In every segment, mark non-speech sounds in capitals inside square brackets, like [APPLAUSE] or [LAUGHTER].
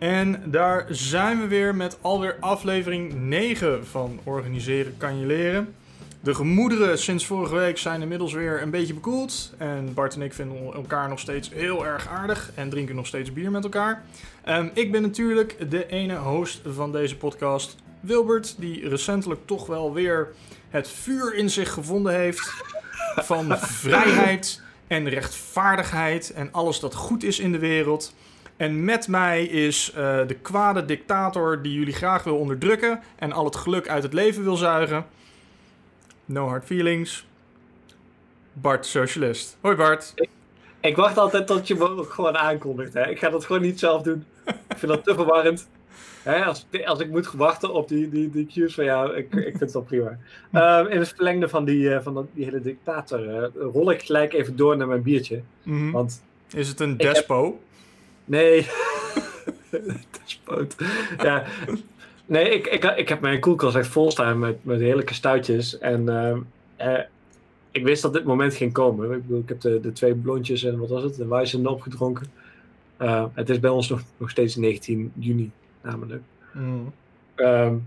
En daar zijn we weer met alweer aflevering 9 van Organiseren kan je leren. De gemoederen sinds vorige week zijn inmiddels weer een beetje bekoeld. En Bart en ik vinden elkaar nog steeds heel erg aardig en drinken nog steeds bier met elkaar. Ehm, ik ben natuurlijk de ene host van deze podcast, Wilbert, die recentelijk toch wel weer het vuur in zich gevonden heeft van vrijheid en rechtvaardigheid en alles dat goed is in de wereld. En met mij is eh, de kwade dictator die jullie graag wil onderdrukken en al het geluk uit het leven wil zuigen. No hard feelings. Bart, socialist. Hoi Bart. Ik wacht altijd tot je me ook gewoon aankondigt. Hè. Ik ga dat gewoon niet zelf doen. Ik vind dat te verwarrend. Hè, als, als ik moet wachten op die, die, die cues van jou, ik, ik vind het wel prima. Um, in het verlengde van die, uh, van die hele dictator uh, rol ik gelijk even door naar mijn biertje. Mm -hmm. Want Is het een despo? Nee. [LAUGHS] Despoot. Ja. Nee, ik, ik, ik heb mijn koelkast echt vol staan met, met heerlijke stuitjes. En uh, uh, ik wist dat dit moment ging komen. Ik, bedoel, ik heb de, de twee blondjes en wat was het, de Weizen opgedronken. Uh, het is bij ons nog, nog steeds 19 juni, namelijk. Mm. Um,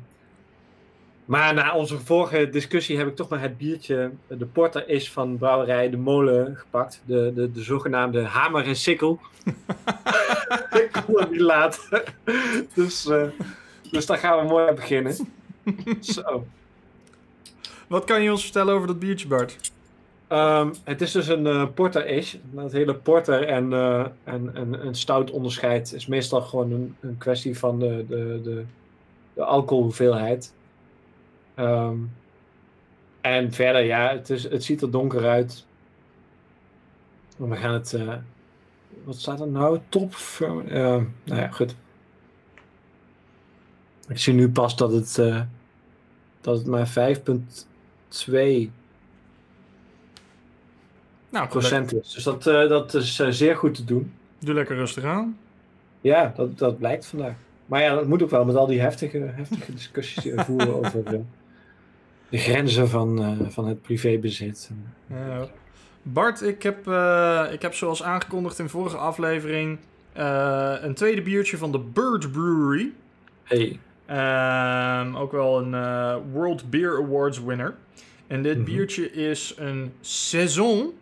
maar na onze vorige discussie heb ik toch maar het biertje, de porter is van brouwerij De Molen gepakt. De, de, de zogenaamde hamer en sikkel. [LAUGHS] [LAUGHS] ik kon het niet laten. dus, uh, dus daar gaan we mooi aan beginnen. Zo. Wat kan je ons vertellen over dat biertje, Bart? Um, het is dus een uh, porter-ish. Het hele porter en, uh, en, en een stout onderscheid is meestal gewoon een, een kwestie van de, de, de, de alcoholhoeveelheid. Um, en verder, ja, het, is, het ziet er donker uit. Maar we gaan het. Uh, wat staat er nou? Top. Uh, nou ja, goed. Ik zie nu pas dat het. Uh, dat het maar 5,2 nou, procent is. Dus dat, dat is zeer goed te doen. Doe lekker rustig aan. Ja, dat, dat blijkt vandaag. Maar ja, dat moet ook wel met al die heftige, heftige discussies die we [LAUGHS] voeren over de, de grenzen van, van het privébezit. Ja. Bart, ik heb, uh, ik heb zoals aangekondigd in vorige aflevering uh, een tweede biertje van de Bird Brewery. Hey. Um, ook wel een World Beer Awards winner. En dit mm -hmm. biertje is een Saison.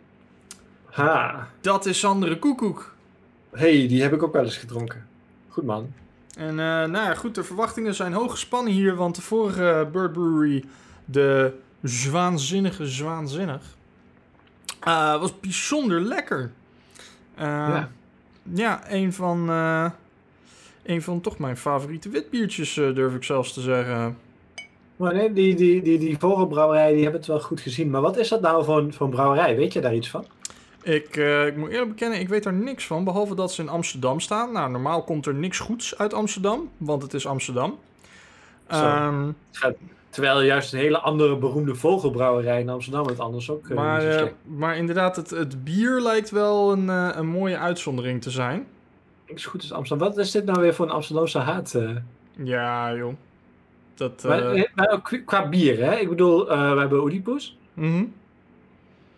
Ha. Dat is Sandere Koekoek. hey, die heb ik ook wel eens gedronken. Goed man. En nou ja, goed, de verwachtingen zijn hoog gespannen hier, want de vorige Bird Brewery, de Zwaanzinnige Zwaanzinnig, uh, was bijzonder lekker. Uh, ja. ja, een van, uh, een van toch mijn favoriete witbiertjes, durf ik zelfs te zeggen. Maar nee, die, die, die, die vorige brouwerij, die hebben het wel goed gezien. Maar wat is dat nou voor een, voor een brouwerij? Weet je daar iets van? Ik, ik moet eerlijk bekennen, ik weet daar niks van. Behalve dat ze in Amsterdam staan. Nou, normaal komt er niks goeds uit Amsterdam. Want het is Amsterdam. Um, terwijl juist een hele andere beroemde vogelbrouwerij in Amsterdam het anders ook uh, maar, uh, maar inderdaad, het, het bier lijkt wel een, uh, een mooie uitzondering te zijn. Niks goed is Amsterdam. Wat is dit nou weer voor een Amsterdamse haat? Ja, joh. Dat, maar, maar qua bier, hè? Ik bedoel, we hebben Oedipus. Mm -hmm.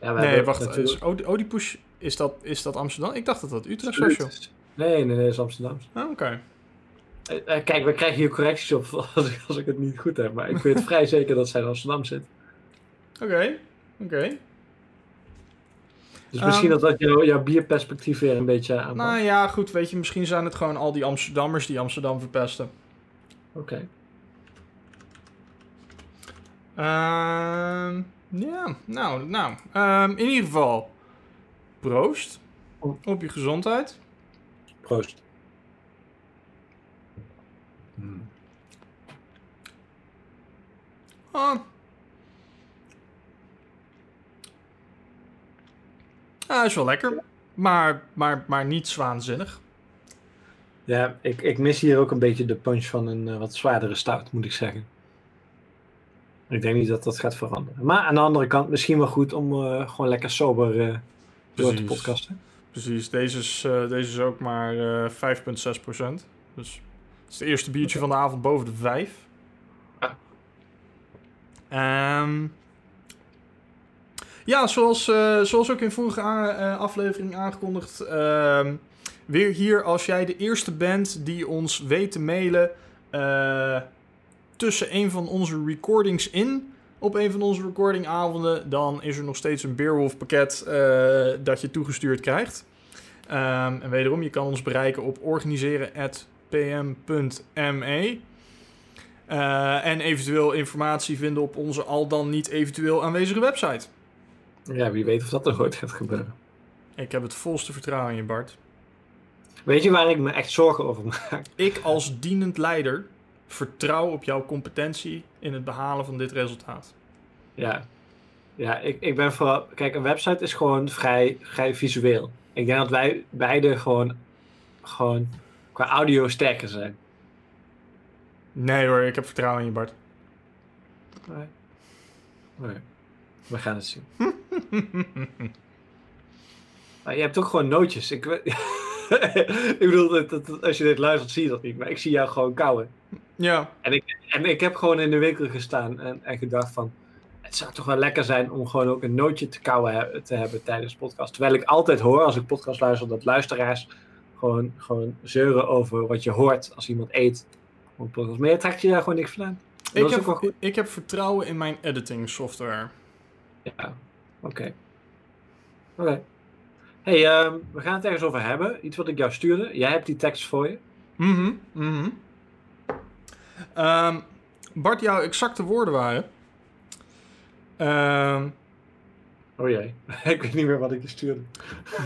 Ja, nee, wacht. Natuurlijk... Is Oedipus, is dat, is dat Amsterdam? Ik dacht dat dat Utrecht was, joh. Nee, nee, nee, dat is Amsterdam. Ah, oké. Okay. Uh, kijk, we krijgen hier correcties op [LAUGHS] als ik, als ik het niet goed heb. Maar ik weet vrij zeker dat zij in Amsterdam zit. Oké, okay. oké. Okay. Dus misschien um, dat dat jouw, jouw bierperspectief weer een beetje aan. Nou ja, goed, weet je, misschien zijn het gewoon al die Amsterdammers die Amsterdam verpesten. Oké. Okay. Um, ja, nou, nou. Um, in ieder geval, proost. Op je gezondheid. Proost. Ah. Ah, is wel lekker. Maar, maar, maar niet zwaanzinnig. Ja, ik, ik mis hier ook een beetje de punch van een uh, wat zwaardere stout, moet ik zeggen. Ik denk niet dat dat gaat veranderen. Maar aan de andere kant misschien wel goed om uh, gewoon lekker sober uh, door te podcasten. Precies, deze is, uh, deze is ook maar 5,6%. Dus het is het eerste biertje van de avond boven de 5. Um, ja zoals, zoals ook in vorige aflevering aangekondigd, weer hier als jij de eerste bent die ons weet te mailen eh, tussen een van onze recordings in. Op een van onze recordingavonden, dan is er nog steeds een Beerwolf pakket eh, dat je toegestuurd krijgt. Ehm, en wederom, je kan ons bereiken op organiseren.pm.me. Eh, en eventueel informatie vinden op onze al dan niet eventueel aanwezige website. Ja, wie weet of dat er ooit gaat gebeuren. Ik heb het volste vertrouwen in je, Bart. Weet je waar ik me echt zorgen over maak? Ik als dienend leider vertrouw op jouw competentie in het behalen van dit resultaat. Ja, ja ik, ik ben vooral... Kijk, een website is gewoon vrij, vrij visueel. Ik denk dat wij beide gewoon, gewoon qua audio sterker zijn. Nee hoor, ik heb vertrouwen in je, Bart. Nee. Nee. We gaan het zien. [LAUGHS] maar je hebt ook gewoon nootjes. [LAUGHS] Ik, bedoel, dat, dat- als je dit luistert zie je dat niet. Maar ik zie jou gewoon kauwen. Ja, En ik, en ik heb gewoon in de winkel gestaan en, en gedacht van... Het zou toch wel lekker zijn om gewoon ook een nootje te kauwen he- te hebben tijdens de podcast. Terwijl ik altijd hoor, als ik podcast luister, dat luisteraars gewoon, gewoon zeuren over wat je hoort als iemand eet. Podcast. Maar je trekt je daar gewoon niks van aan. Dat ik wel heb, goed. ik heb vertrouwen in mijn editing software. Ja, oké. Oké. hey, ehm, we gaan het ergens over hebben. Iets wat ik jou stuurde. Jij hebt die tekst voor je. Mhm, mhm. Ehm, Bart, jouw exacte woorden waren... ehm, Oh jee, [LAUGHS] ik weet niet meer wat ik je stuurde.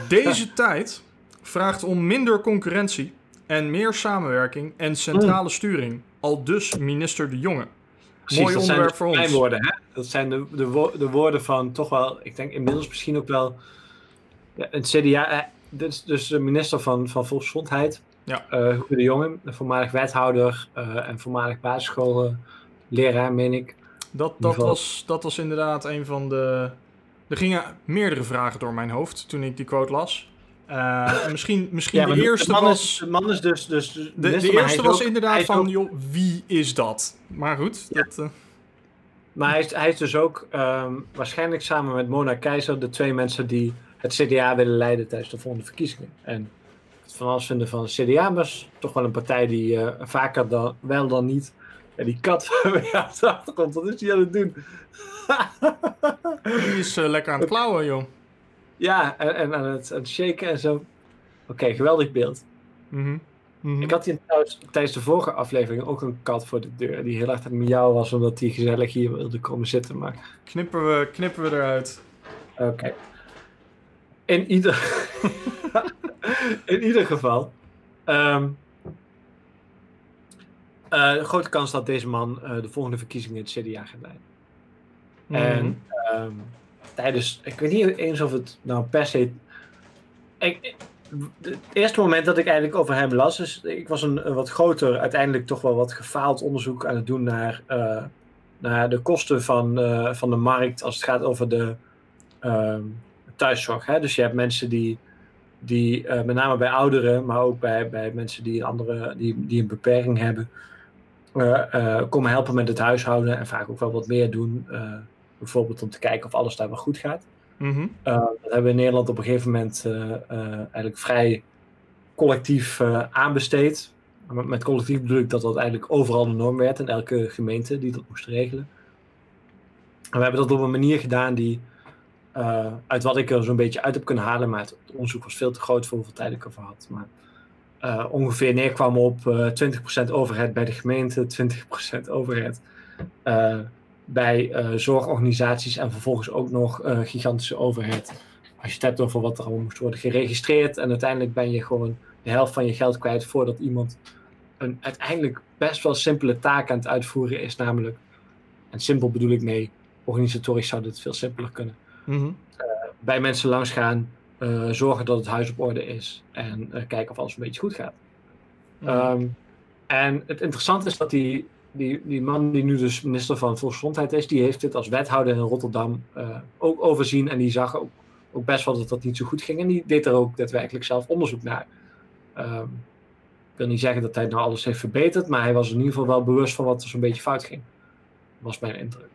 Deze tijd vraagt om minder concurrentie en meer samenwerking en centrale sturing. Al dus minister De Jonge. Precies, Mooi onderwerp voor ons. woorden, hè? Dat zijn de, de, wo- de woorden van toch wel, ik denk inmiddels misschien ook wel ja, een CDA, eh, dus, dus de minister van, van Volksgezondheid, Ja. Hugo de Jonge, een voormalig wethouder eh, en voormalig basisschoolleraar, meen ik. Dat, dat, was, dat was inderdaad een van de... Er gingen meerdere vragen door mijn hoofd toen ik die quote las. Eh, en misschien misschien de eerste man was... Is, de man is dus... dus de eerste was ook- inderdaad van, ook- joh, wie is dat? Maar goed, Ja. dat, eh, Maar hij is, hij is dus ook ehm, waarschijnlijk samen met Mona Keizer de twee mensen die het CDA willen leiden tijdens de volgende verkiezingen. En het van alles vinden van de CDA was toch wel een partij die eh, vaker dan wel dan niet. Ja, die kat [LAUGHS] op de achtergrond, wat is die aan het doen? die is lekker aan het [LAUGHS] klauwen, joh. Ja, en, en aan, het, aan het shaken en zo. Oké, geweldig beeld. Mhm. Mhm. Ik had hier trouwens tijdens de vorige aflevering ook een kat voor de deur die heel erg aan miauwen was omdat hij gezellig hier wilde komen zitten. Maar Knippen, we, knippen we eruit. Oké. In ieder... [LAUGHS] in ieder geval. eh, grote kans dat deze man eh, de volgende verkiezingen in het CDA gaat leiden. Mhm. En ehm, tijdens... Ik weet niet eens of het nou per se... Ik, het eerste moment dat ik eigenlijk over hem las, is ik was een, wat groter, uiteindelijk toch wel wat gefaald onderzoek aan het doen naar, eh, naar de kosten van, eh, van de markt als het gaat over de ehm, thuiszorg. Hè? Dus je hebt mensen die, die eh, met name bij ouderen, maar ook bij, bij mensen die andere, die, die een beperking hebben, komen helpen met het huishouden en vaak ook wel wat meer doen. Eh, bijvoorbeeld om te kijken of alles daar wel goed gaat. Mhm. Uh, dat hebben we in Nederland op een gegeven moment uh, uh, eigenlijk vrij collectief aanbesteed. Met, collectief bedoel ik dat dat eigenlijk overal de norm werd in elke gemeente die dat moest regelen. En we hebben dat op een manier gedaan die, uh, uit wat ik er zo'n beetje uit heb kunnen halen, maar het onderzoek was veel te groot voor hoeveel tijd ik ervoor had. Maar uh, ongeveer neerkwam op uh, 20% overheid bij de gemeente, 20% overheid bij uh, zorgorganisaties en vervolgens ook nog uh, gigantische overheid. Als je het hebt over wat er allemaal moest worden geregistreerd en uiteindelijk ben je gewoon de helft van je geld kwijt voordat iemand een uiteindelijk best wel simpele taak aan het uitvoeren is, namelijk, en simpel bedoel ik mee, organisatorisch zou dit veel simpeler kunnen. Mhm. Uh, bij mensen langs gaan, uh, zorgen dat het huis op orde is en uh, kijken of alles een beetje goed gaat. Mhm. Um, en het interessante is dat die, die, die man die nu dus minister van Volksgezondheid is, die heeft dit als wethouder in Rotterdam uh, ook overzien. En die zag ook, ook best wel dat dat niet zo goed ging. En die deed er ook daadwerkelijk zelf onderzoek naar. Um, ik wil niet zeggen dat hij nou alles heeft verbeterd, maar hij was in ieder geval wel bewust van wat er zo'n beetje fout ging. Was mijn indruk.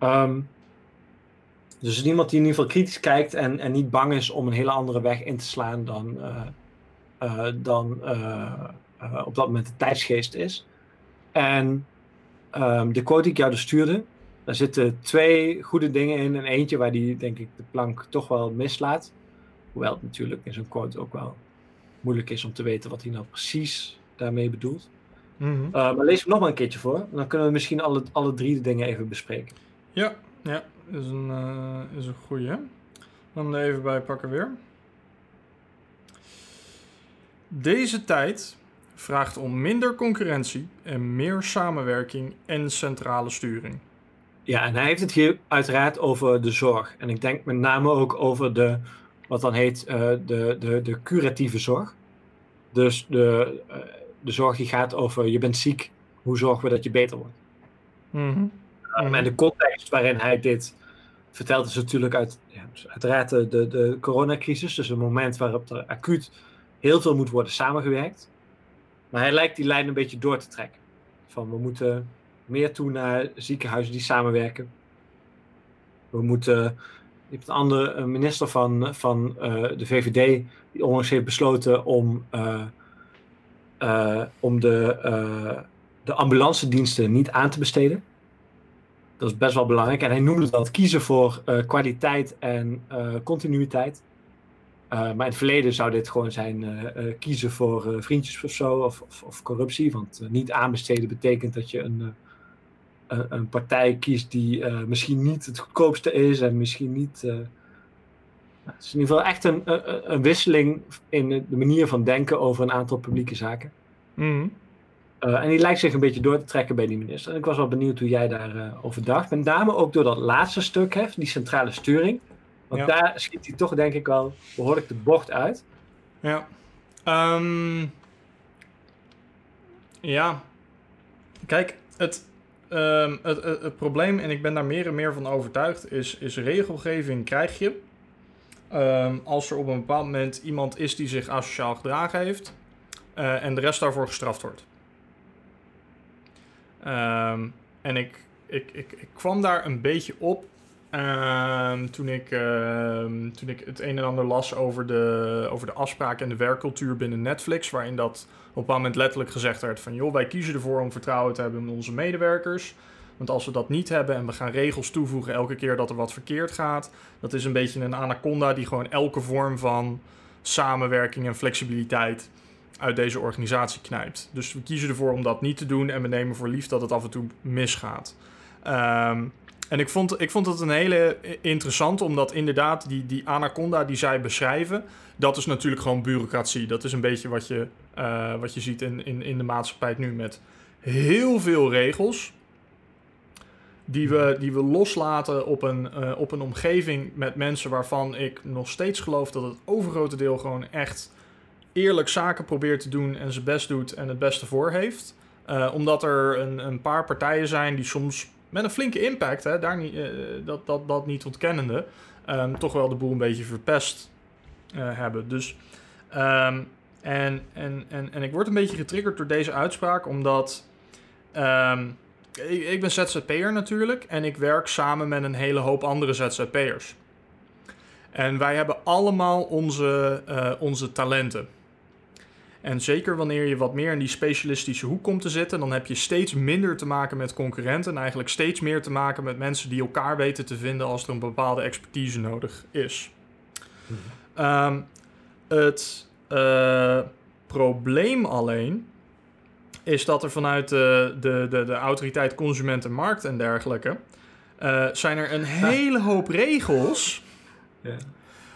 Um, dus is iemand die in ieder geval kritisch kijkt en, en niet bang is om een hele andere weg in te slaan dan, uh, eh, dan op dat moment de tijdsgeest is. En ehm, de quote die ik jou dus stuurde, daar zitten twee goede dingen in en eentje waar die denk ik de plank toch wel mislaat. Hoewel het natuurlijk in zo'n quote ook wel moeilijk is om te weten wat hij nou precies daarmee bedoelt. Mhm. maar lees hem nog maar een keertje voor. Dan kunnen we misschien alle, alle drie de dingen even bespreken. Ja, ja is een, uh, is een goeie. Dan er even bij pakken weer. Deze tijd vraagt om minder concurrentie en meer samenwerking en centrale sturing. Ja, en hij heeft het hier uiteraard over de zorg. En ik denk met name ook over de, wat dan heet, uh, de, de, de curatieve zorg. Dus de, uh, de zorg die gaat over je bent ziek, hoe zorgen we dat je beter wordt? Mm -hmm. en de context waarin hij dit vertelt is natuurlijk uit, ja, dus uiteraard de, de, de coronacrisis. Dus een moment waarop er acuut heel veel moet worden samengewerkt. Maar hij lijkt die lijn een beetje door te trekken. Van we moeten meer toe naar ziekenhuizen die samenwerken. We moeten. Je hebt een andere minister van, van uh, de VVD die onlangs heeft besloten om, uh, uh, om de, de ambulance diensten niet aan te besteden. Dat is best wel belangrijk. En hij noemde dat kiezen voor kwaliteit en continuïteit. Maar in het verleden zou dit gewoon zijn kiezen voor vriendjes of zo, of, of, of corruptie. Want niet aanbesteden betekent dat je een een partij kiest die uh, misschien niet het goedkoopste is en misschien niet. Uh, het is in ieder geval echt een, een, een, wisseling in de manier van denken over een aantal publieke zaken. Mm. Uh, en die lijkt zich een beetje door te trekken bij die minister. En ik was wel benieuwd hoe jij daarover over dacht. Met name ook door dat laatste stuk, hè, die centrale sturing. Want ja. daar schiet hij toch, denk ik wel, behoorlijk de bocht uit. Ja. Um, ja. Kijk, het, Um, het, het, het, probleem, en ik ben daar meer en meer van overtuigd, is, is regelgeving krijg je um, als er op een bepaald moment iemand is die zich asociaal gedragen heeft uh, en de rest daarvoor gestraft wordt. En ik, ik, ik, ik kwam daar een beetje op toen, ik, toen ik het een en ander las over de, over de afspraken en de werkcultuur binnen Netflix, waarin dat op een moment letterlijk gezegd werd van joh, wij kiezen ervoor om vertrouwen te hebben in onze medewerkers. Want als we dat niet hebben en we gaan regels toevoegen elke keer dat er wat verkeerd gaat, dat is een beetje een anaconda die gewoon elke vorm van samenwerking en flexibiliteit uit deze organisatie knijpt. Dus we kiezen ervoor om dat niet te doen en we nemen voor lief dat het af en toe misgaat. Um, en ik vond, ik vond het een hele interessant, omdat inderdaad die, die anaconda die zij beschrijven, dat is natuurlijk gewoon bureaucratie. Dat is een beetje wat je, uh, wat je ziet in, in, in de maatschappij nu met heel veel regels. Die we, die we loslaten op een, uh, op een omgeving met mensen waarvan ik nog steeds geloof dat het overgrote deel gewoon echt eerlijk zaken probeert te doen en zijn best doet en het beste voor heeft. Uh, omdat er een, een paar partijen zijn die soms met een flinke impact, hè, daar niet, uh, dat, dat, dat niet ontkennende, um, toch wel de boel een beetje verpest uh, hebben. Dus, um, en, en, en, en ik word een beetje getriggerd door deze uitspraak, omdat um, ik, ik ben ZZP'er natuurlijk en ik werk samen met een hele hoop andere ZZP'ers. En wij hebben allemaal onze, uh, onze talenten. En zeker wanneer je wat meer in die specialistische hoek komt te zitten, dan heb je steeds minder te maken met concurrenten en eigenlijk steeds meer te maken met mensen die elkaar weten te vinden als er een bepaalde expertise nodig is. Mhm. Um, het uh, probleem alleen is dat er vanuit de, de, de, de autoriteit consumentenmarkt en dergelijke uh, zijn er een hele hoop regels ja.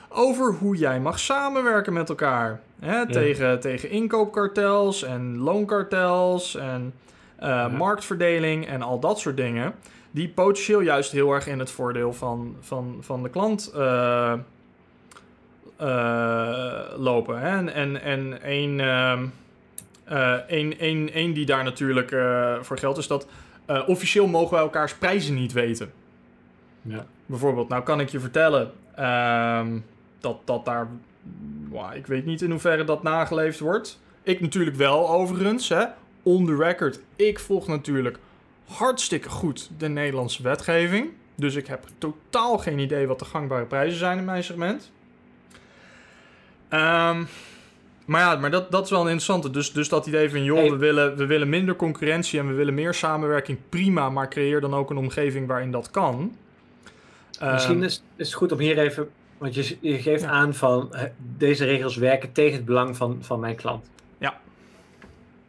over hoe jij mag samenwerken met elkaar. Hè, tegen, tegen inkoopkartels en loonkartels en uh, ja. marktverdeling en al dat soort dingen. Die potentieel juist heel erg in het voordeel van, van, van de klant uh, uh, lopen. Hè? En, en, en één, een, een, een die daar natuurlijk voor geldt is dat officieel mogen wij elkaars prijzen niet weten. Ja. Bijvoorbeeld, nou kan ik je vertellen ehm, dat, dat daar Wow, ik weet niet in hoeverre dat nageleefd wordt. Ik natuurlijk wel, overigens. Hè. On the record. Ik volg natuurlijk hartstikke goed de Nederlandse wetgeving. Dus ik heb totaal geen idee wat de gangbare prijzen zijn in mijn segment. Um, Maar ja, maar dat, dat is wel een interessante. Dus, dus dat idee van, joh, Hey. we, willen, we willen minder concurrentie en we willen meer samenwerking, prima. Maar creëer dan ook een omgeving waarin dat kan. Misschien Ehm, is, is het goed om hier even, want je, je geeft Ja. aan van deze regels werken tegen het belang van, van mijn klant. Ja.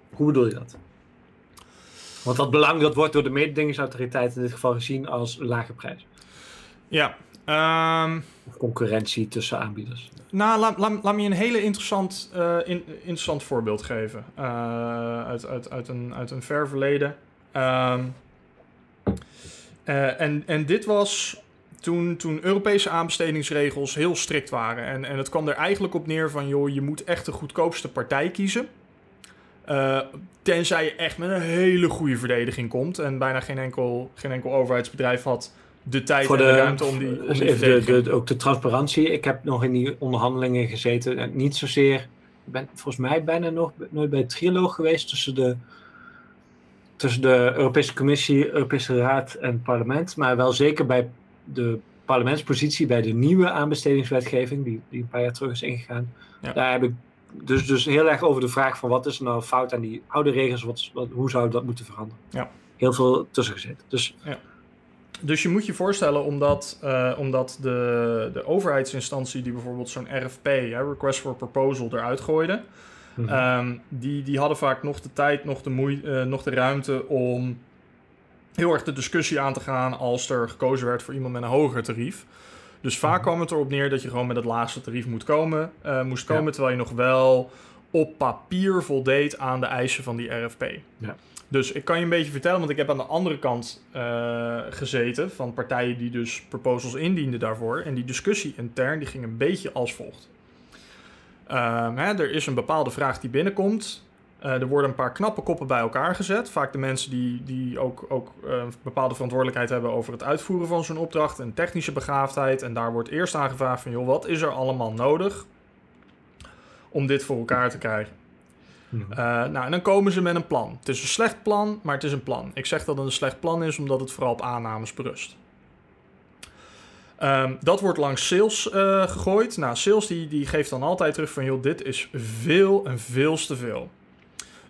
Hoe bedoel je dat? Want dat belang dat wordt door de mededingingsautoriteit in dit geval gezien als lage prijs. Ja, Of concurrentie tussen aanbieders. nou, laat, laat, laat me je een hele interessant, eh, in- interessant voorbeeld geven. eh, uit, uit, uit, een, uit een ver verleden. Ehm, eh, en, en dit was toen, toen Europese aanbestedingsregels heel strikt waren. En, en het kwam er eigenlijk op neer van, joh, je moet echt de goedkoopste partij kiezen. Eh, tenzij je echt met een hele goede verdediging komt. En bijna geen enkel, geen enkel overheidsbedrijf had de tijd Voor en de de, ruimte om die, om die de, de, ook de transparantie. Ik heb nog in die onderhandelingen gezeten. En niet zozeer. Ik ben volgens mij bijna nog nooit bij het triloog geweest tussen de, tussen de Europese Commissie, Europese Raad en het parlement. Maar wel zeker bij de parlementspositie bij de nieuwe aanbestedingswetgeving, die, die een paar jaar terug is ingegaan. Ja. Daar heb ik dus, dus heel erg over de vraag van wat is nou fout aan die oude regels, wat, wat, hoe zou dat moeten veranderen. Ja. Heel veel tussen gezeten. Dus Dus je moet je voorstellen, omdat, eh, omdat de, de overheidsinstantie die bijvoorbeeld zo'n RFP, hè, Request for Proposal, eruit gooide, mhm. ehm, die, die hadden vaak nog de tijd, nog de, moei, eh, nog de ruimte om heel erg de discussie aan te gaan als er gekozen werd voor iemand met een hoger tarief. Dus vaak Mhm. kwam het erop neer dat je gewoon met het laagste tarief moet komen, eh, moest Ja. komen, terwijl je nog wel op papier voldeed aan de eisen van die RFP. Ja. Dus ik kan je een beetje vertellen, want ik heb aan de andere kant eh, gezeten van partijen die dus proposals indienden daarvoor. En die discussie intern die ging een beetje als volgt. Ehm, hè, er is een bepaalde vraag die binnenkomt. Eh, er worden een paar knappe koppen bij elkaar gezet. Vaak de mensen die, die ook, ook eh, een bepaalde verantwoordelijkheid hebben over het uitvoeren van zo'n opdracht en technische begaafdheid. En daar wordt eerst aangevraagd van, joh, wat is er allemaal nodig om dit voor elkaar te krijgen? Mhm. Eh, nou, en dan komen ze met een plan. Het is een slecht plan, maar het is een plan. Ik zeg dat het een slecht plan is, omdat het vooral op aannames berust. Ehm, dat wordt langs sales gegooid. Nou, sales die, die geeft dan altijd terug van... joh, dit is veel en veel te veel.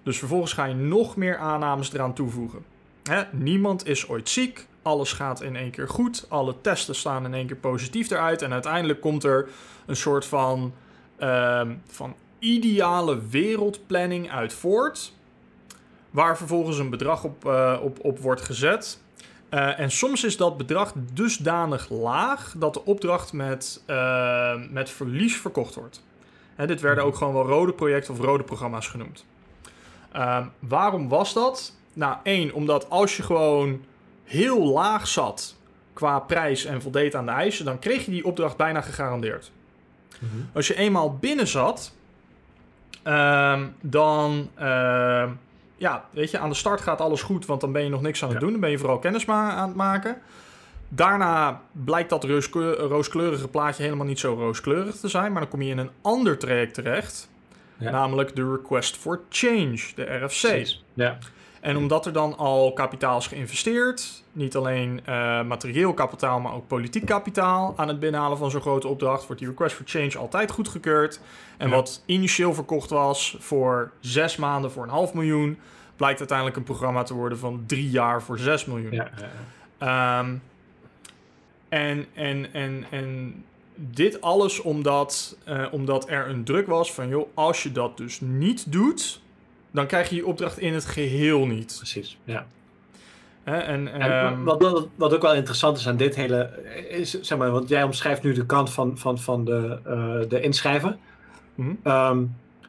Dus vervolgens ga je nog meer aannames eraan toevoegen. Hè? Niemand is ooit ziek. Alles gaat in één keer goed. Alle testen staan in één keer positief eruit. En uiteindelijk komt er een soort van, ehm, van ideale wereldplanning uit voort. Waar vervolgens een bedrag op, eh, op, op wordt gezet. Eh, en soms is dat bedrag dusdanig laag dat de opdracht met, eh, met verlies verkocht wordt. Hè, dit werden ook gewoon wel rode projecten of rode programma's genoemd. Ehm, waarom was dat? Nou, één, omdat als je gewoon heel laag zat qua prijs en voldeed aan de eisen, dan kreeg je die opdracht bijna gegarandeerd. Mhm. Als je eenmaal binnen zat, ehm, dan, ehm, ja, weet je, aan de start gaat alles goed, want dan ben je nog niks aan het Ja. doen. Dan ben je vooral kennis aan het maken. Daarna blijkt dat rooskle- rooskleurige plaatje helemaal niet zo rooskleurig te zijn, maar dan kom je in een ander traject terecht, Ja. namelijk de Request for Change, de RFC. Precies. Ja. En omdat er dan al kapitaal is geïnvesteerd, niet alleen eh, materieel kapitaal, maar ook politiek kapitaal aan het binnenhalen van zo'n grote opdracht, wordt die request for change altijd goedgekeurd. En Ja. wat initieel verkocht was voor zes maanden voor een half miljoen, blijkt uiteindelijk een programma te worden van drie jaar voor zes miljoen. Ja. Ehm, en, en, en, en dit alles omdat, eh, omdat er een druk was van, joh, als je dat dus niet doet, dan krijg je je opdracht in het geheel niet. precies. Ja. Hè, en, En ehm, wat, wat, wat ook wel interessant is aan dit hele, is, zeg maar, want jij omschrijft nu de kant van, van, van de, eh, de inschrijver. Mhm. Ehm,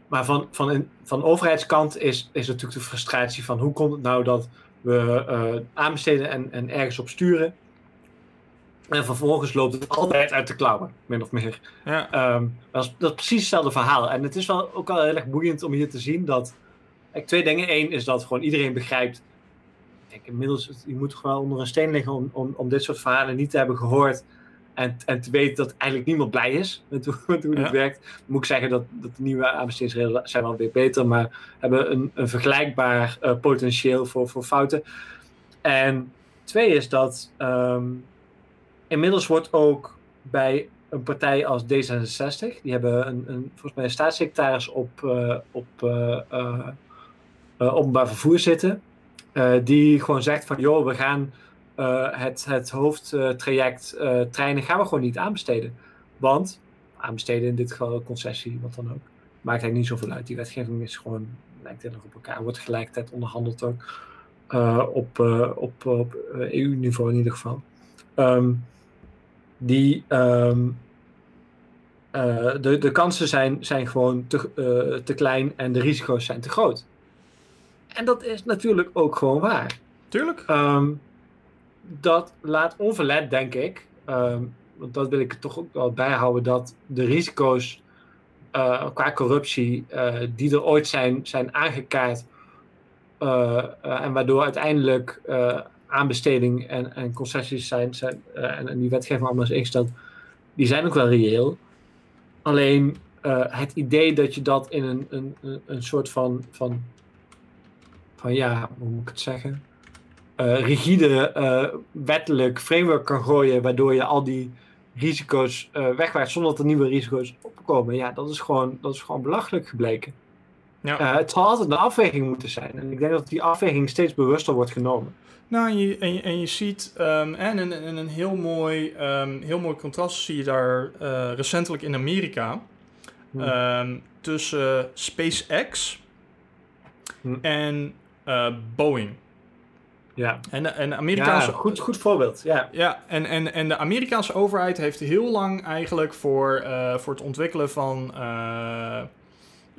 maar van, van, in- van overheidskant is, is natuurlijk de frustratie van hoe komt het nou dat we eh, aanbesteden en, en ergens op sturen. En vervolgens loopt het altijd uit de klauwen, min of meer. ja, Ehm, dat, is, dat is precies hetzelfde verhaal. En het is wel ook wel heel erg boeiend om hier te zien dat. Kijk, twee dingen. Eén is dat gewoon iedereen begrijpt. Ik inmiddels, je moet gewoon onder een steen liggen om, om, om dit soort verhalen niet te hebben gehoord. En, en te weten dat eigenlijk niemand blij is met hoe, met hoe Ja. dit werkt. Dan moet ik zeggen dat, dat de nieuwe aanbestedingsregelen zijn wel weer beter, maar hebben een, een vergelijkbaar eh, potentieel voor, voor fouten. En twee is dat ehm, inmiddels wordt ook bij een partij als D66. Die hebben een, een, volgens mij een staatssecretaris op, uh, op uh, openbaar vervoer zitten. die gewoon zegt van, joh, we gaan het, het hoofdtraject treinen gaan we gewoon niet aanbesteden. Want, aanbesteden in dit geval concessie, wat dan ook. Maakt eigenlijk niet zoveel uit. Die wetgeving is gewoon, lijkt heel erg op elkaar. Wordt tegelijkertijd onderhandeld ook. op, op, op EU-niveau in ieder geval. Um, die, um, uh, de, de kansen zijn, zijn gewoon te, uh, te klein en de risico's zijn te groot. En dat is natuurlijk ook gewoon waar. Tuurlijk. Um, dat laat onverlet, denk ik, um, want dat wil ik er toch ook wel bijhouden, dat de risico's uh, qua corruptie die er ooit zijn, zijn aangekaart en waardoor uiteindelijk aanbesteding en, en concessies zijn, zijn en, en, die wetgeving allemaal is ingesteld, die zijn ook wel reëel. Alleen uh, het idee dat je dat in een, een, een soort van, van, van, ja, hoe moet ik het zeggen? Uh, rigide wettelijk framework kan gooien, waardoor je al die risico's wegwerkt zonder dat er nieuwe risico's opkomen. Ja, dat is gewoon, dat is gewoon belachelijk gebleken. Ja. het zal altijd een afweging moeten zijn. En ik denk dat die afweging steeds bewuster wordt genomen. Nou, en je, en je, en je ziet, um, en een, een heel, mooi, um, heel mooi contrast zie je daar uh, recentelijk in Amerika. Hmm. Um, tussen SpaceX hmm. en uh, Boeing. Ja. En, en de Amerikaanse... Ja, goed, goed voorbeeld, ja. Ja, en, en, en de Amerikaanse overheid heeft heel lang eigenlijk voor, uh, voor het ontwikkelen van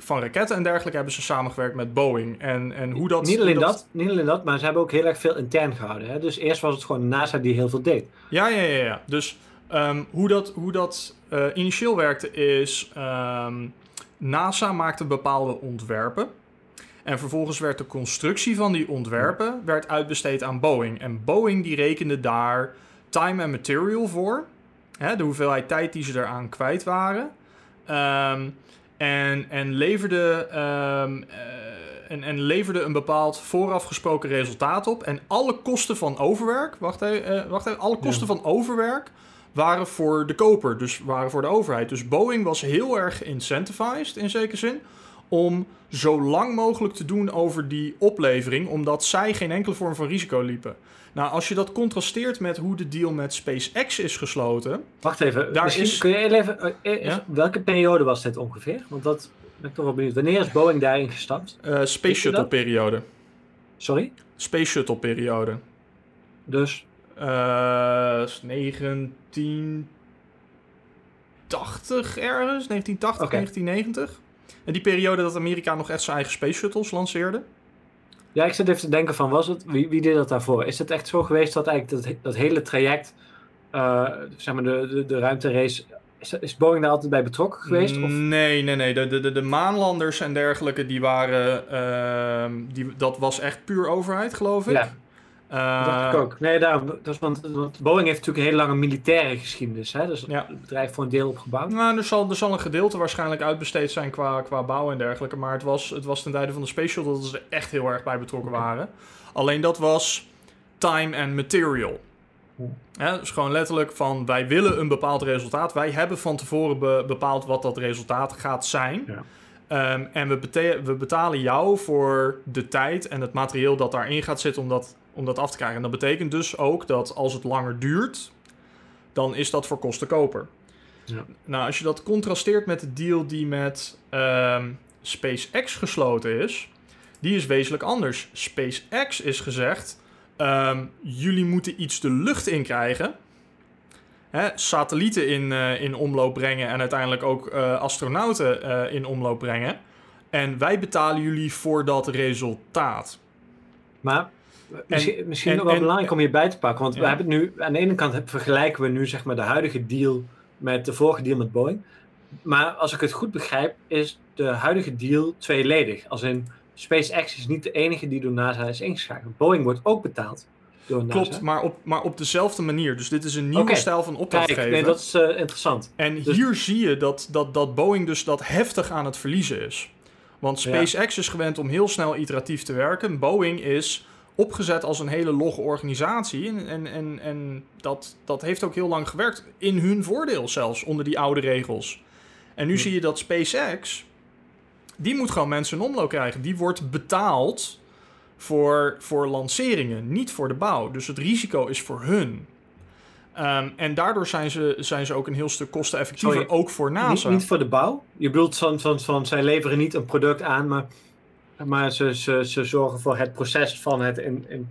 van raketten en dergelijke hebben ze samengewerkt met Boeing. En, en hoe dat... Niet alleen dat, niet alleen dat, maar ze hebben ook heel erg veel intern gehouden. Hè? Dus eerst was het gewoon NASA die heel veel deed. Ja, ja, ja. ja. Dus um, hoe dat, hoe dat uh, initieel werkte is... Um, NASA maakte bepaalde ontwerpen. En vervolgens werd de constructie van die ontwerpen werd uitbesteed aan Boeing. En Boeing die rekende daar time en material voor. Hè, de hoeveelheid tijd die ze eraan kwijt waren. Um, en, en, leverde, um, en, en, leverde een bepaald voorafgesproken resultaat op. En alle kosten van overwerk, wacht even, uh, wacht even alle kosten van overwerk waren voor de koper, dus waren voor de overheid. Dus Boeing was heel erg incentivized in zekere zin om zo lang mogelijk te doen over die oplevering, omdat zij geen enkele vorm van risico liepen. Nou, als je dat contrasteert met hoe de deal met SpaceX is gesloten. Wacht even, daar is... kun je even. Uh, Welke periode was dit ongeveer? Want dat ben ik toch wel benieuwd. Wanneer is Boeing daarin gestapt? Uh, Space Shuttle periode. Sorry? Space Shuttle periode. Dus? Uh, 1980 ergens, 1980, okay. 1990. En die periode dat Amerika nog echt zijn eigen space shuttles lanceerde. Ja, ik zit even te denken van, was het, wie, wie deed dat daarvoor? Is het echt zo geweest dat eigenlijk dat, dat hele traject, uh, zeg maar de, de, de ruimterace, is, is Boeing daar altijd bij betrokken geweest? Of? Nee, nee, nee. De, de, de, maanlanders en dergelijke, die waren, uh, die, dat was echt puur overheid, geloof ik. Ja. Dat dacht ik ook. Nee, daarom, dat is, want, want, Boeing heeft natuurlijk een hele lange militaire geschiedenis. Hè? Dus ja. het bedrijf voor een deel opgebouwd. Nou, er zal, er zal een gedeelte waarschijnlijk uitbesteed zijn qua, qua bouw en dergelijke. Maar het was, het was ten tijde van de Space Shuttle dat ze er echt heel erg bij betrokken waren. Alleen dat was time and material. Ja, dus gewoon letterlijk van wij willen een bepaald resultaat. Wij hebben van tevoren be bepaald wat dat resultaat gaat zijn. Ja. Um, en we, we, betalen jou voor de tijd en het materieel dat daarin gaat zitten om dat om dat af te krijgen. En dat betekent dus ook dat als het langer duurt, dan is dat voor kosten koper. Ja. Nou, als je dat contrasteert met de deal die met um, SpaceX gesloten is, die is wezenlijk anders. SpaceX is gezegd, um, jullie moeten iets de lucht in krijgen. Hè, satellieten in, uh, in omloop brengen en uiteindelijk ook uh, astronauten uh, in omloop brengen. En wij betalen jullie voor dat resultaat. Maar Misschien, misschien nog wel belangrijk om hierbij te pakken. Want we hebben nu, aan de ene kant vergelijken we nu zeg maar de huidige deal met de vorige deal met Boeing. Maar als ik het goed begrijp, is de huidige deal tweeledig. Als in SpaceX is niet de enige die door NASA is ingeschakeld. Boeing wordt ook betaald. Door NASA. Klopt, maar op, maar op dezelfde manier. Dus dit is een nieuwe stijl van opdrachtgeven. nee, dat is uh, interessant. En dus... hier zie je dat, dat, dat Boeing dus dat heftig aan het verliezen is. Want SpaceX is gewend om heel snel iteratief te werken. Boeing is opgezet als een hele logge organisatie. En, en, en, en dat, dat heeft ook heel lang gewerkt. In hun voordeel zelfs, onder die oude regels. En nu zie je dat SpaceX... Die moet gewoon mensen in omloop krijgen. Die wordt betaald voor, voor lanceringen, niet voor de bouw. Dus het risico is voor hun. Ehm, en daardoor zijn ze, zijn ze ook een heel stuk kosteneffectiever, Sorry, ook voor Niet, NASA. niet voor de bouw. Je bedoelt van, van, van zij leveren niet een product aan, maar, maar ze, ze, ze zorgen voor het proces van het in. in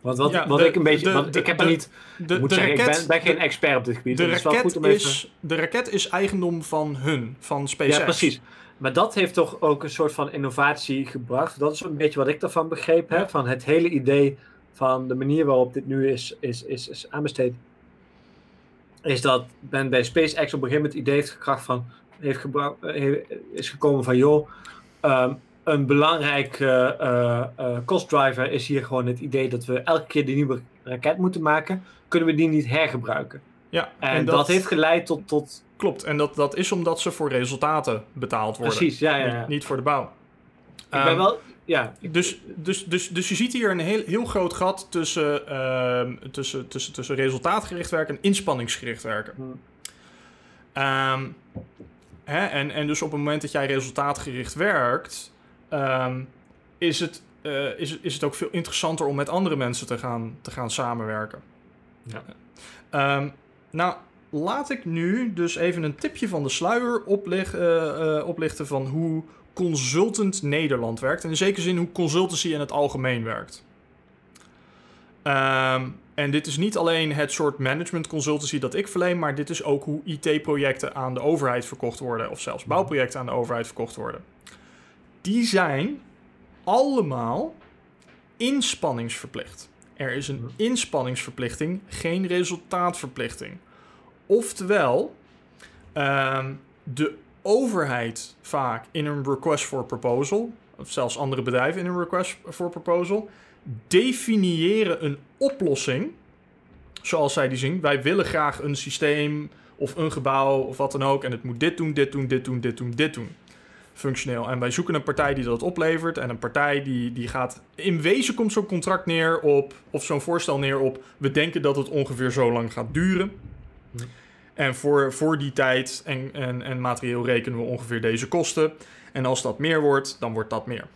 want wat, Ja, wat de- ik een beetje. want de- ik heb de- er niet. de, ik moet zeggen, raket, ik ben, ben geen expert op dit gebied. de, dus het is wel goed raket even- is, de raket is eigendom van hun, van SpaceX. Ja, precies. Maar dat heeft toch ook een soort van innovatie gebracht. Dat is een beetje wat ik daarvan begrepen heb. Ja. Van het hele idee van de manier waarop dit nu is, is, is, is aanbesteed. Is dat men bij SpaceX op een gegeven moment het idee heeft gekracht van. Heeft eh, is gekomen van joh. ehm, een belangrijk eh, eh, eh, cost driver is hier gewoon het idee dat we elke keer die nieuwe raket moeten maken. Kunnen we die niet hergebruiken? Ja, En, dat, heeft geleid tot. tot Klopt, en dat, dat is omdat ze voor resultaten betaald worden. precies, ja, ja. ja. Niet, niet voor de bouw. Ik ben Ehm, wel. Ja, Dus, dus, dus, dus je ziet hier een heel, heel groot gat tussen, ehm, tussen, tussen, tussen resultaatgericht werken en inspanningsgericht werken. Hmm. Ehm, hè, en, en dus op het moment dat jij resultaatgericht werkt, ehm, is, het, eh, is, is het ook veel interessanter om met andere mensen te gaan, te gaan samenwerken. Ja. Ehm, nou, laat ik nu dus even een tipje van de sluier opleg, eh, eh, oplichten van hoe Consultant Nederland werkt. En in zekere zin hoe consultancy in het algemeen werkt. Ehm, en dit is niet alleen het soort management consultancy dat ik verleen, maar dit is ook hoe IT-projecten aan de overheid verkocht worden, of zelfs bouwprojecten aan de overheid verkocht worden. Die zijn allemaal inspanningsverplicht. Er is een inspanningsverplichting, geen resultaatverplichting. Oftewel, ehm, de overheid vaak in een request for proposal, of zelfs andere bedrijven in een request for proposal, definiëren een oplossing zoals zij die zien. Wij willen graag een systeem of een gebouw of wat dan ook en het moet dit doen, dit doen, dit doen, dit doen, dit doen. Functioneel. En wij zoeken een partij die dat oplevert. En een partij die, die gaat. In wezen komt zo'n contract neer op. Of zo'n voorstel neer op. We denken dat het ongeveer zo lang gaat duren. Hm. En voor, voor die tijd en, en, en materieel rekenen we ongeveer deze kosten. En als dat meer wordt, dan wordt dat meer.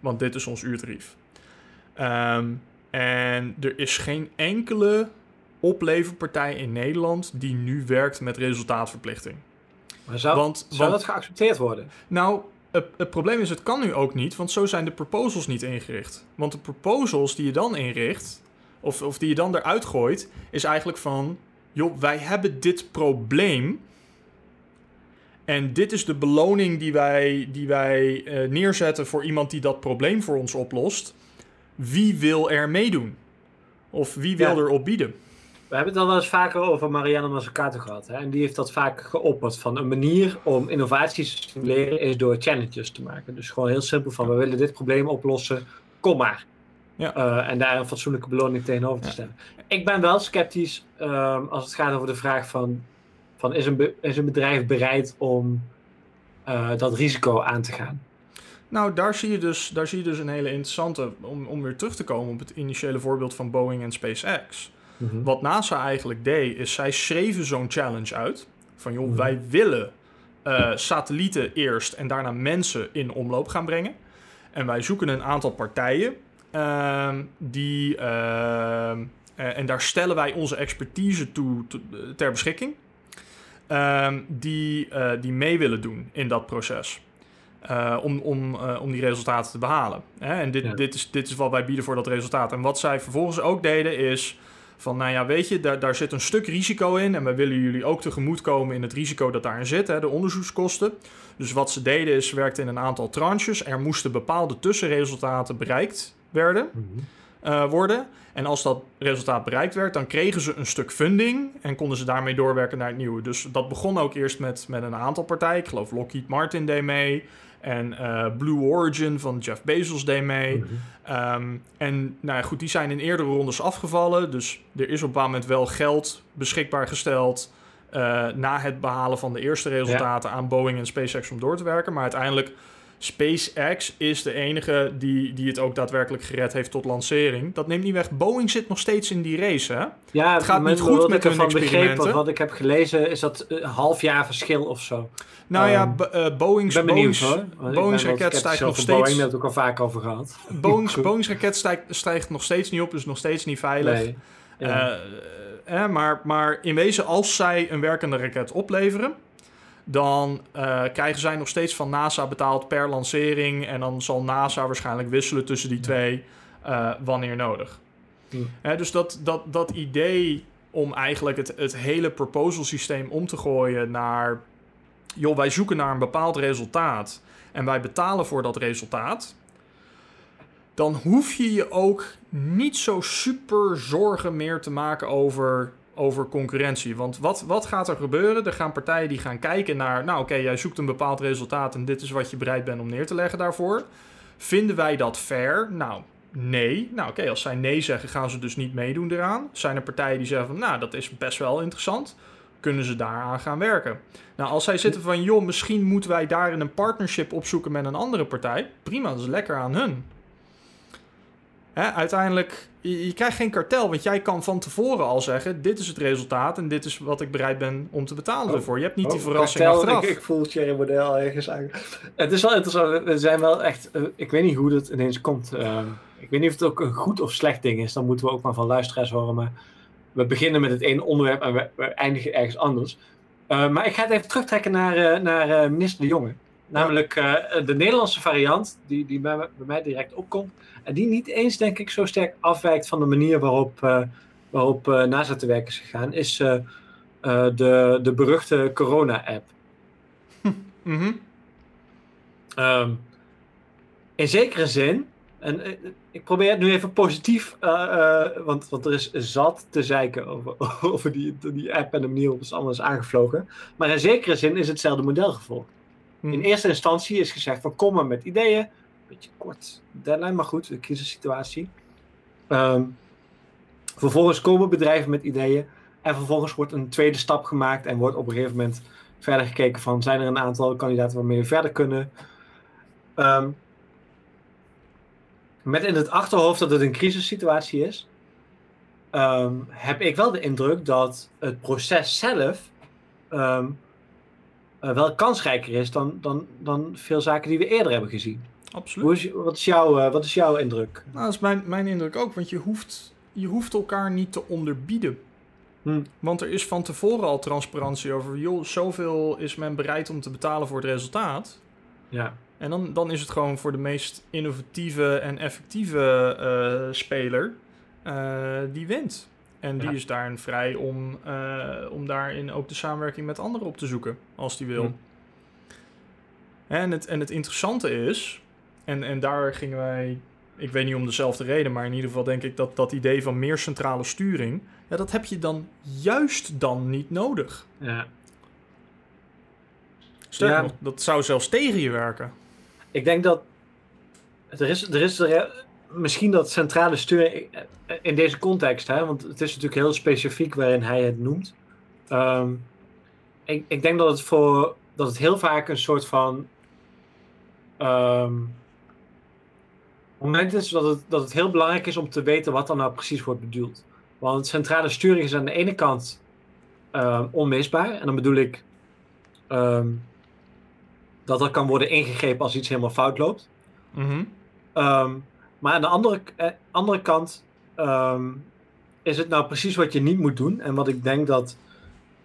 Want dit is ons uurtarief. Ehm, en er is geen enkele opleverpartij in Nederland die nu werkt met resultaatverplichting. Maar zou, want, zou want dat geaccepteerd worden? nou, het, het probleem is, het kan nu ook niet, want zo zijn de proposals niet ingericht. Want de proposals die je dan inricht, of, of die je dan eruit gooit, is eigenlijk van: joh, wij hebben dit probleem. En dit is de beloning die wij, die wij eh, neerzetten voor iemand die dat probleem voor ons oplost. Wie wil er meedoen? Of wie wil Ja. er op bieden? We hebben het al wel eens vaker over Marianne Mazzucato gehad. Hè? En die heeft dat vaak geopperd. Van een manier om innovaties te stimuleren is door challenges te maken. Dus gewoon heel simpel van we willen dit probleem oplossen. Kom maar. Ja. Eh, en daar een fatsoenlijke beloning tegenover te Ja. stellen. Ik ben wel sceptisch ehm, als het gaat over de vraag van, van is, een is een bedrijf bereid om eh, dat risico aan te gaan? Nou, daar zie je dus, daar zie je dus een hele interessante, om, om weer terug te komen op het initiële voorbeeld van Boeing en SpaceX. Wat NASA eigenlijk deed, is zij schreven zo'n challenge uit. Van joh, Mhm. wij willen eh, satellieten eerst en daarna mensen in omloop gaan brengen. En wij zoeken een aantal partijen ehm, die. ehm, eh, en daar stellen wij onze expertise toe, to- ter beschikking. ehm, die, eh, die mee willen doen in dat proces. Om, om, om die resultaten te behalen. Hè? En dit, Ja. dit, is, dit is wat wij bieden voor dat resultaat. En wat zij vervolgens ook deden is van, nou ja, weet je, daar, daar zit een stuk risico in. En wij willen jullie ook tegemoetkomen in het risico dat daarin zit, hè, de onderzoekskosten. Dus wat ze deden is, ze werkten in een aantal tranches. Er moesten bepaalde tussenresultaten bereikt werden, eh, worden. En als dat resultaat bereikt werd, dan kregen ze een stuk funding en konden ze daarmee doorwerken naar het nieuwe. Dus dat begon ook eerst met, met een aantal partijen. Ik geloof Lockheed Martin deed mee. En eh, Blue Origin van Jeff Bezos deed mee. Mhm. Ehm, en nou ja, goed, die zijn in eerdere rondes afgevallen. Dus er is op een bepaald moment wel geld beschikbaar gesteld. eh, na het behalen van de eerste resultaten aan Boeing en SpaceX om door te werken. Maar uiteindelijk SpaceX is de enige die, die het ook daadwerkelijk gered heeft tot lancering. Dat neemt niet weg. Boeing zit nog steeds in die race, hè? Ja, Het gaat niet goed met hun begreep, experimenten. Wat ik heb gelezen is dat een half jaar verschil of zo. Nou ja, eh, Ik Boeing's, ben benieuwd Boeing's, hoor. Want ik Boeing's ben wel raket stijgt nog steeds. Boeing, daar ook al vaak over gehad. [LAUGHS] Boeing's, Boeing's raket stijgt, stijgt nog steeds niet op, dus nog steeds niet veilig. Nee. Ja. Eh, eh, maar, maar in wezen, als zij een werkende raket opleveren, dan eh, krijgen zij nog steeds van NASA betaald per lancering. En dan zal NASA waarschijnlijk wisselen tussen die twee eh, wanneer nodig. Hè, dus dat, dat, dat idee om eigenlijk het, het hele proposal systeem om te gooien naar... joh, wij zoeken naar een bepaald resultaat en wij betalen voor dat resultaat... dan hoef je je ook niet zo super zorgen meer te maken over, over concurrentie. Want wat, wat gaat er gebeuren? Er gaan partijen die gaan kijken naar... nou oké, jij zoekt een bepaald resultaat... en dit is wat je bereid bent om neer te leggen daarvoor. Vinden wij dat fair? Nou, nee. Nou oké, als zij nee zeggen, gaan ze dus niet meedoen eraan. Zijn er partijen die zeggen van... nou, dat is best wel interessant... kunnen ze daaraan gaan werken. Nou, als zij zitten van... joh, misschien moeten wij daarin een partnership opzoeken met een andere partij... prima, dat is lekker aan hun. Hè, uiteindelijk, je, je krijgt geen kartel, want jij kan van tevoren al zeggen: dit is het resultaat en dit is wat ik bereid ben om te betalen Oh. ervoor. Je hebt niet die Oh, verrassing kartel, achteraf. Ik, ik voel Thierry Model ergens aan. Het is wel interessant. We zijn wel echt. eh, ik weet niet hoe dat ineens komt. eh, ik weet niet of het ook een goed of slecht ding is. Dan moeten we ook maar van luisteraars horen. Maar we beginnen met het ene onderwerp en we, we eindigen ergens anders. Eh, maar ik ga het even terugtrekken naar, naar minister De Jonge. Namelijk eh, de Nederlandse variant, die, die bij, bij mij direct opkomt. En die niet eens, denk ik, zo sterk afwijkt van de manier waarop, eh, waarop eh, NASA te werk is gegaan. Is de, de beruchte corona-app. [LAUGHS] Mhm. Ehm, in zekere zin, en ik probeer het nu even positief, want, want er is zat te zeiken over, [LAUGHS] over die, die app en de manier waarop het allemaal is aangevlogen. Maar in zekere zin is hetzelfde model gevolgd. Mhm. In eerste instantie is gezegd van kom maar met ideeën. Beetje kort deadline, maar goed, de crisissituatie. Ehm, vervolgens komen bedrijven met ideeën. En vervolgens wordt een tweede stap gemaakt en wordt op een gegeven moment verder gekeken van zijn er een aantal kandidaten waarmee we verder kunnen. Ehm, met in het achterhoofd dat het een crisissituatie is, ehm, heb ik wel de indruk dat het proces zelf eh, wel kansrijker is dan, dan, dan veel zaken die we eerder hebben gezien. Absoluut. Hoe is, wat, is jouw, eh, wat is jouw indruk? Nou, dat is mijn, mijn indruk ook, want je hoeft, je hoeft elkaar niet te onderbieden. Hm. Want er is van tevoren al transparantie over, joh, zoveel is men bereid om te betalen voor het resultaat. Ja. En dan, dan is het gewoon voor de meest innovatieve en effectieve eh, speler die wint. En die Ja. is daarin vrij om, eh, om daarin ook de samenwerking met anderen op te zoeken, als die wil. Hm. En, het, en het interessante is, en, en daar gingen wij, ik weet niet om dezelfde reden, maar in ieder geval denk ik dat dat idee van meer centrale sturing, ja, dat heb je dan juist dan niet nodig. ja. Sterker Ja. nog, dat zou zelfs tegen je werken. Ik denk dat er is, er is er, misschien dat centrale sturing in deze context, hè, want het is natuurlijk heel specifiek waarin hij het noemt. Ehm, ik, ik denk dat het voor dat het heel vaak een soort van ehm, moment is dat het, dat het heel belangrijk is om te weten wat dan nou precies wordt bedoeld. Want centrale sturing is aan de ene kant ehm, onmisbaar. En dan bedoel ik dat er kan worden ingegrepen als iets helemaal fout loopt. Mhm. Maar aan de andere, eh, andere kant ehm, is het nou precies wat je niet moet doen. En wat ik denk dat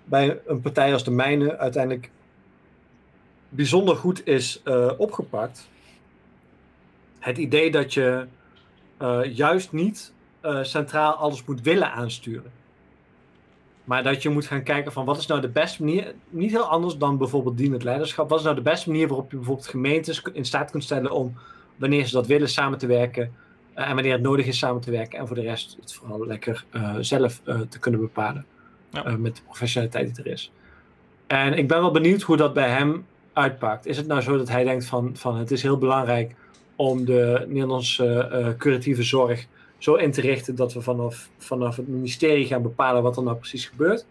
bij een partij als de mijne uiteindelijk bijzonder goed is eh, opgepakt. Het idee dat je eh, juist niet centraal alles moet willen aansturen. Maar dat je moet gaan kijken van wat is nou de beste manier, niet heel anders dan bijvoorbeeld dienend leiderschap. Wat is nou de beste manier waarop je bijvoorbeeld gemeentes in staat kunt stellen om wanneer ze dat willen samen te werken eh, en wanneer het nodig is samen te werken en voor de rest het vooral lekker eh, zelf eh, te kunnen bepalen Ja. met de professionaliteit die er is. En ik ben wel benieuwd hoe dat bij hem uitpakt. Is het nou zo dat hij denkt van, van het is heel belangrijk om de Nederlandse curatieve zorg zo in te richten dat we vanaf, vanaf het ministerie gaan bepalen wat er nou precies gebeurt?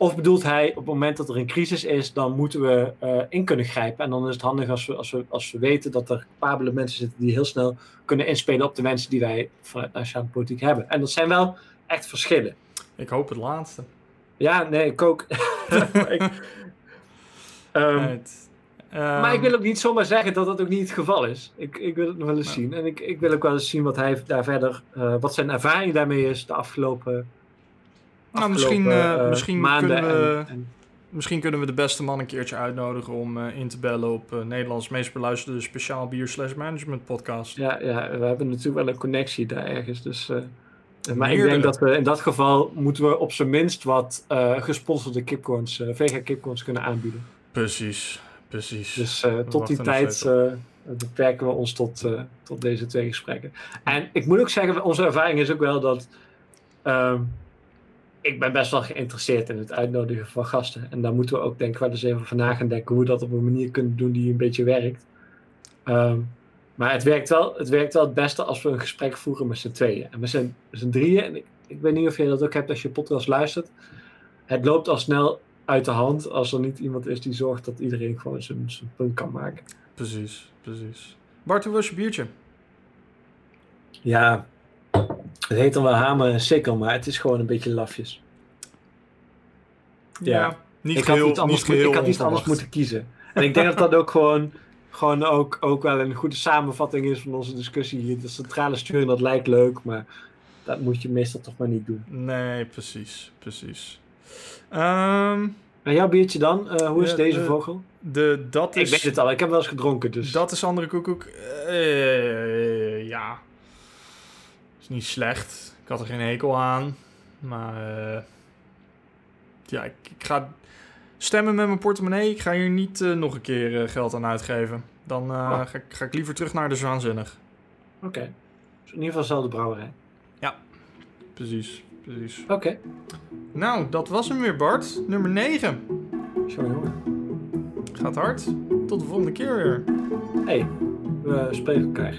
Of bedoelt hij op het moment dat er een crisis is, dan moeten we eh, in kunnen grijpen. En dan is het handig als we, als, we, als we weten dat er capabele mensen zitten die heel snel kunnen inspelen op de mensen die wij vanuit nationale politiek hebben. En dat zijn wel echt verschillen. Ik hoop het laatste. Ja, nee, ik ook. [LAUGHS] ik, um, Right. maar ik Ehm, wil ook niet zomaar zeggen dat dat ook niet het geval is. Ik, ik wil het nog wel eens zien. En ik, ik wil ook wel eens zien wat hij daar verder, eh, wat zijn ervaring daarmee is de afgelopen, Nou, misschien, eh, eh, misschien kunnen we- en, en, Misschien kunnen we de beste man een keertje uitnodigen om eh, in te bellen op Nederlands meest beluisterde speciaal bier slash management podcast. ja, ja, we hebben natuurlijk wel een connectie daar ergens. Dus, maar ik denk dat we in dat geval moeten we op zijn minst wat gesponsorde kipcorns, vega kipcorns kunnen aanbieden. Precies, precies. Dus tot die tijd beperken we ons tot, tot deze twee gesprekken. En ik moet ook zeggen, onze ervaring is ook wel dat ehm, ik ben best wel geïnteresseerd in het uitnodigen van gasten. En daar moeten we ook denk ik wel eens even van na gaan denken hoe we dat op een manier kunnen doen die een beetje werkt. Ehm, maar het werkt, wel, het werkt wel het beste als we een gesprek voeren met z'n tweeën. En met z'n met z'n drieën, en ik, ik weet niet of je dat ook hebt als je podcast luistert. Het loopt al snel uit de hand als er niet iemand is die zorgt dat iedereen gewoon zijn, zijn punt kan maken. Precies, precies. Bart, hoe was je biertje? Ja, het heet dan wel hamer en sikkel, maar het is gewoon een beetje lafjes. Ja. niet ik, geheel, had iets anders, niet geheel ik had iets anders moeten kiezen. En ik denk dat dat ook gewoon, gewoon ook, ook wel een goede samenvatting is van onze discussie hier. De centrale sturing, dat lijkt leuk, maar dat moet je meestal toch maar niet doen. Nee, precies, precies. Ehm, En jouw biertje dan? Eh, hoe is deze de- vogel? de, dat Ik is... weet het al, ik heb wel eens gedronken, dus... Dat is andere koekoek. Eh, ja. Niet slecht. Ik had er geen hekel aan. Maar eh, ja, ik, ik ga stemmen met mijn portemonnee. Ik ga hier niet eh, nog een keer eh, geld aan uitgeven. Dan Oh. ga, ik, ga ik liever terug naar de Zwaanzinnig. Oké. Dus in ieder geval dezelfde brouwerij. Precies, precies. Oké. Nou, dat was hem weer, Bart. Nummer 9. Zo jongen. Gaat hard. Tot de volgende keer weer. Hey, we spreken elkaar.